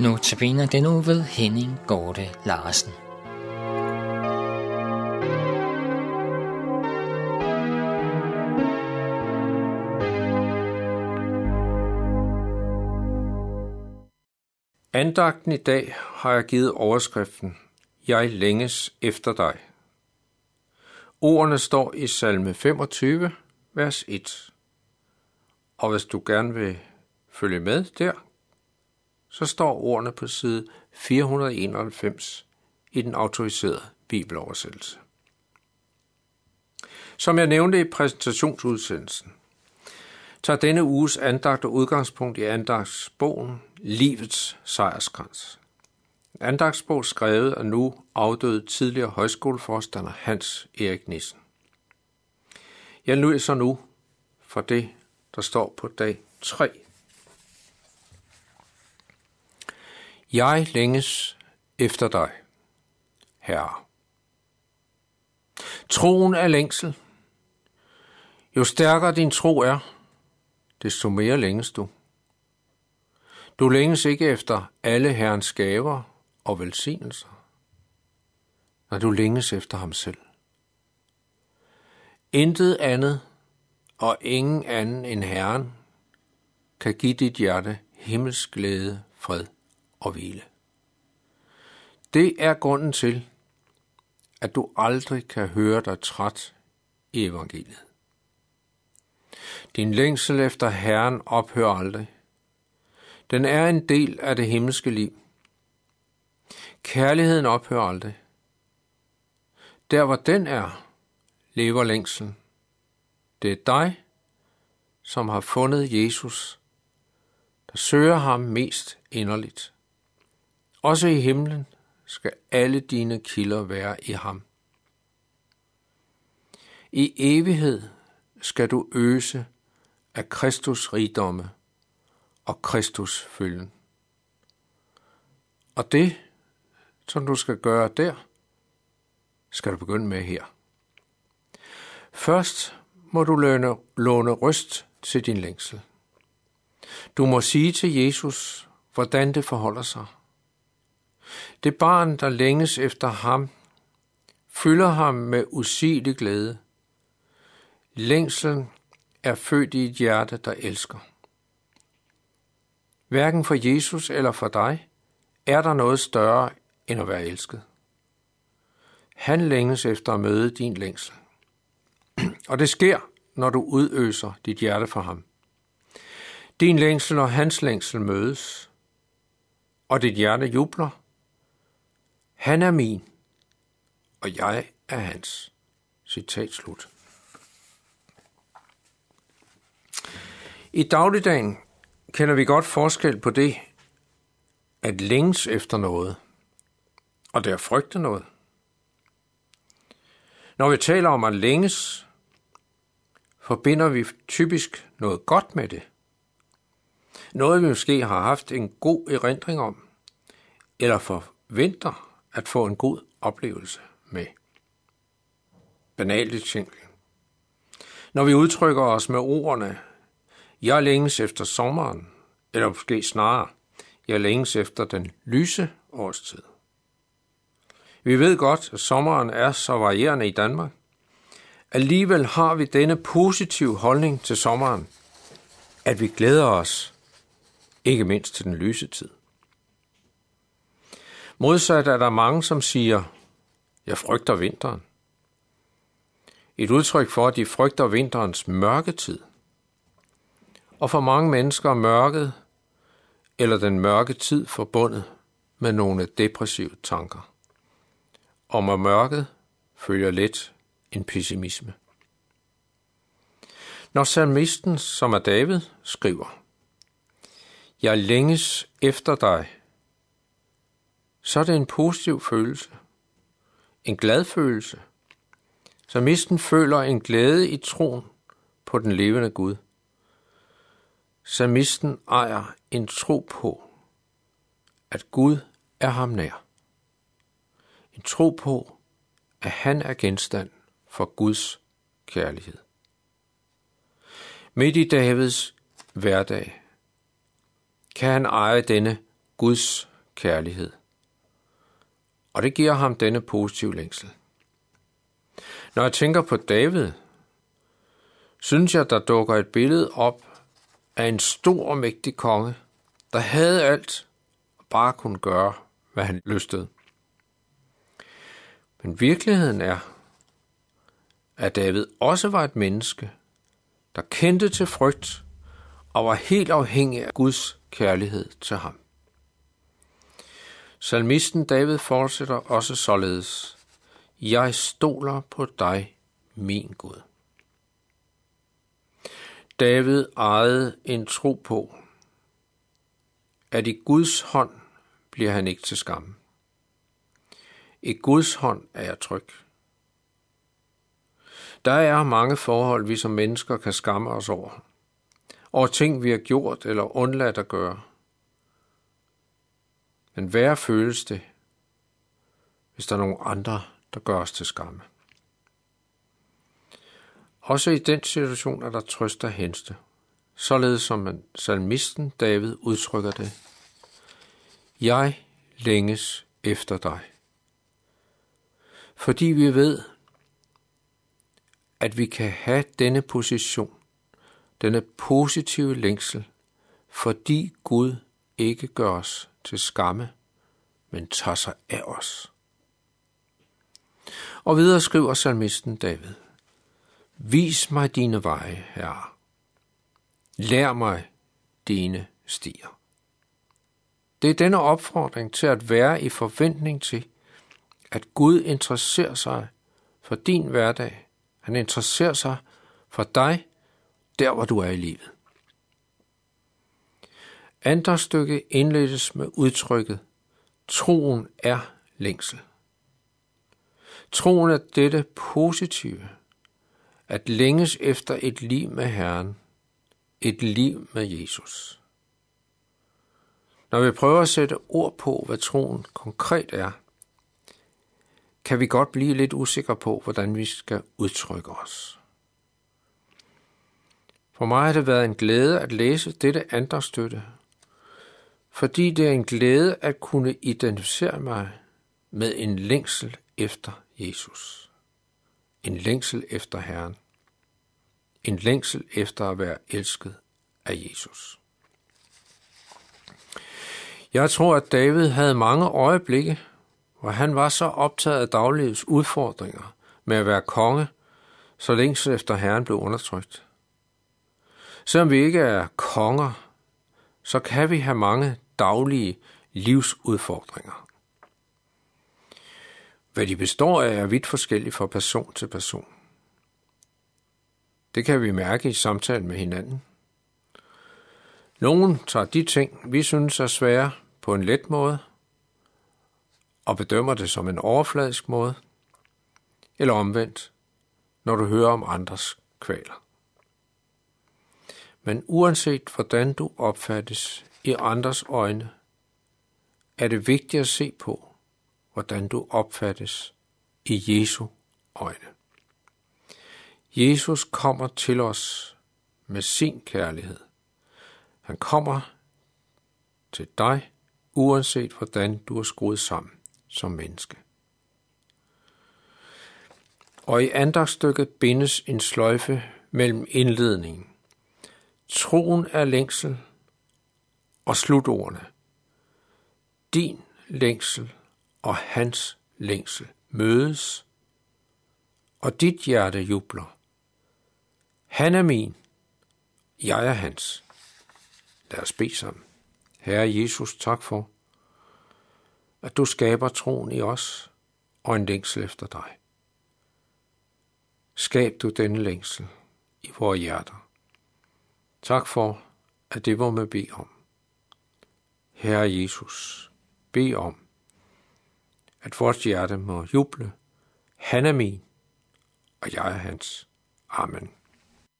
Nu tabiner den nu ved Henning Gorte Larsen. Andagten i dag har jeg givet overskriften Jeg længes efter dig. Ordene står i salme 25, vers 1. Og hvis du gerne vil følge med der, så står ordene på side 491 i den autoriserede bibeloversættelse. Som jeg nævnte i præsentationsudsendelsen, tager denne uges andagt og udgangspunkt i andagtsbogen Livets sejrskrans. En andagtsbog skrevet af nu afdøde tidligere højskoleforstander Hans Erik Nissen. Jeg læser nu fra det, der står på dag 3 Jeg længes efter dig, Herre. Troen er længsel. Jo stærkere din tro er, desto mere længes du. Du længes ikke efter alle Herrens gaver og velsignelser, når du længes efter ham selv. Intet andet og ingen anden end Herren kan give dit hjerte himmelsk glæde, fred og hvile. Det er grunden til, at du aldrig kan høre dig træt i evangeliet. Din længsel efter Herren ophører aldrig. Den er en del af det himmelske liv. Kærligheden ophører aldrig. Der hvor den er, lever længselen. Det er dig, som har fundet Jesus, der søger ham mest inderligt. Også i himlen skal alle dine kilder være i ham. I evighed skal du øse af Kristus rigdomme og Kristus følgen. Og det, som du skal gøre der, skal du begynde med her. Først må du låne, låne røst til din længsel. Du må sige til Jesus, hvordan det forholder sig. Det barn, der længes efter ham, fylder ham med usigelig glæde. Længselen er født i et hjerte, der elsker. Hverken for Jesus eller for dig er der noget større end at være elsket. Han længes efter at møde din længsel. Og det sker, når du udøser dit hjerte for ham. Din længsel og hans længsel mødes, og dit hjerte jubler. Han er min, og jeg er hans. Citat slut. I dagligdagen kender vi godt forskel på det at længes efter noget, og det at frygte noget. Når vi taler om at længes, forbinder vi typisk noget godt med det. Noget vi måske har haft en god erindring om, eller forventer at få en god oplevelse med. Banalt eksempel. Når vi udtrykker os med ordene, jeg længes efter sommeren, eller måske snarere, jeg længes efter den lyse årstid. Vi ved godt, at sommeren er så varierende i Danmark. Alligevel har vi denne positive holdning til sommeren, at vi glæder os, ikke mindst til den lyse tid. Modsat er der mange, som siger, jeg frygter vinteren. Et udtryk for, at de frygter vinterens mørketid. Og for mange mennesker er mørket eller den mørke tid forbundet med nogle depressive tanker. Og med mørket følger let en pessimisme. Når salmisten, som er David, skriver, Jeg længes efter dig, så er det en positiv følelse. En glad følelse. Salmisten føler en glæde i troen på den levende Gud. Salmisten ejer en tro på, at Gud er ham nær. En tro på, at han er genstand for Guds kærlighed. Midt i Davids hverdag kan han eje denne Guds kærlighed. Og det giver ham denne positive længsel. Når jeg tænker på David, synes jeg, der dukker et billede op af en stor og mægtig konge, der havde alt og bare kunne gøre, hvad han lystede. Men virkeligheden er, at David også var et menneske, der kendte til frygt og var helt afhængig af Guds kærlighed til ham. Salmisten David fortsætter også således. Jeg stoler på dig, min Gud. David ejede en tro på, at i Guds hånd bliver han ikke til skam. I Guds hånd er jeg tryg. Der er mange forhold, vi som mennesker kan skamme os over. Over ting, vi har gjort eller undladt at gøre. Men værre føles det, hvis der er nogen andre, der gør os til skamme? Også i den situation er der trøst og henste, således som man salmisten David udtrykker det. Jeg længes efter dig. Fordi vi ved, at vi kan have denne position, denne positive længsel, fordi Gud ikke gør os til skamme, men tager sig af os. Og videre skriver salmisten David, Vis mig dine veje, Herre. Lær mig dine stier. Det er denne opfordring til at være i forventning til, at Gud interesserer sig for din hverdag. Han interesserer sig for dig, der hvor du er i livet. Andre stykke indledes med udtrykket, troen er længsel. Troen er dette positive, at længes efter et liv med Herren, et liv med Jesus. Når vi prøver at sætte ord på, hvad troen konkret er, kan vi godt blive lidt usikre på, hvordan vi skal udtrykke os. For mig har det været en glæde at læse dette andrestøtte, fordi det er en glæde at kunne identificere mig med en længsel efter Jesus. En længsel efter Herren. En længsel efter at være elsket af Jesus. Jeg tror, at David havde mange øjeblikke, hvor han var så optaget af daglivets udfordringer med at være konge, så længst efter Herren blev undertrykt. Selvom vi ikke er konger, så kan vi have mange daglige livsudfordringer. Hvad de består af er vidt forskelligt fra person til person. Det kan vi mærke i samtalen med hinanden. Nogen tager de ting, vi synes er svære, på en let måde, og bedømmer det som en overfladisk måde, eller omvendt, når du hører om andres kvaler. Men uanset hvordan du opfattes i andres øjne, er det vigtigt at se på, hvordan du opfattes i Jesu øjne. Jesus kommer til os med sin kærlighed. Han kommer til dig, uanset hvordan du er skruet sammen som menneske. Og i andagsstykket bindes en sløjfe mellem indledningen. Troen er længsel og slutordene. Din længsel og hans længsel mødes, og dit hjerte jubler. Han er min, jeg er hans. Lad os bede sammen. Herre Jesus, tak for, at du skaber troen i os og en længsel efter dig. Skab du denne længsel i vores hjerter. Tak for, at det var med bede om. Herre Jesus, bed om, at vores hjerte må juble. Han er min, og jeg er hans. Amen.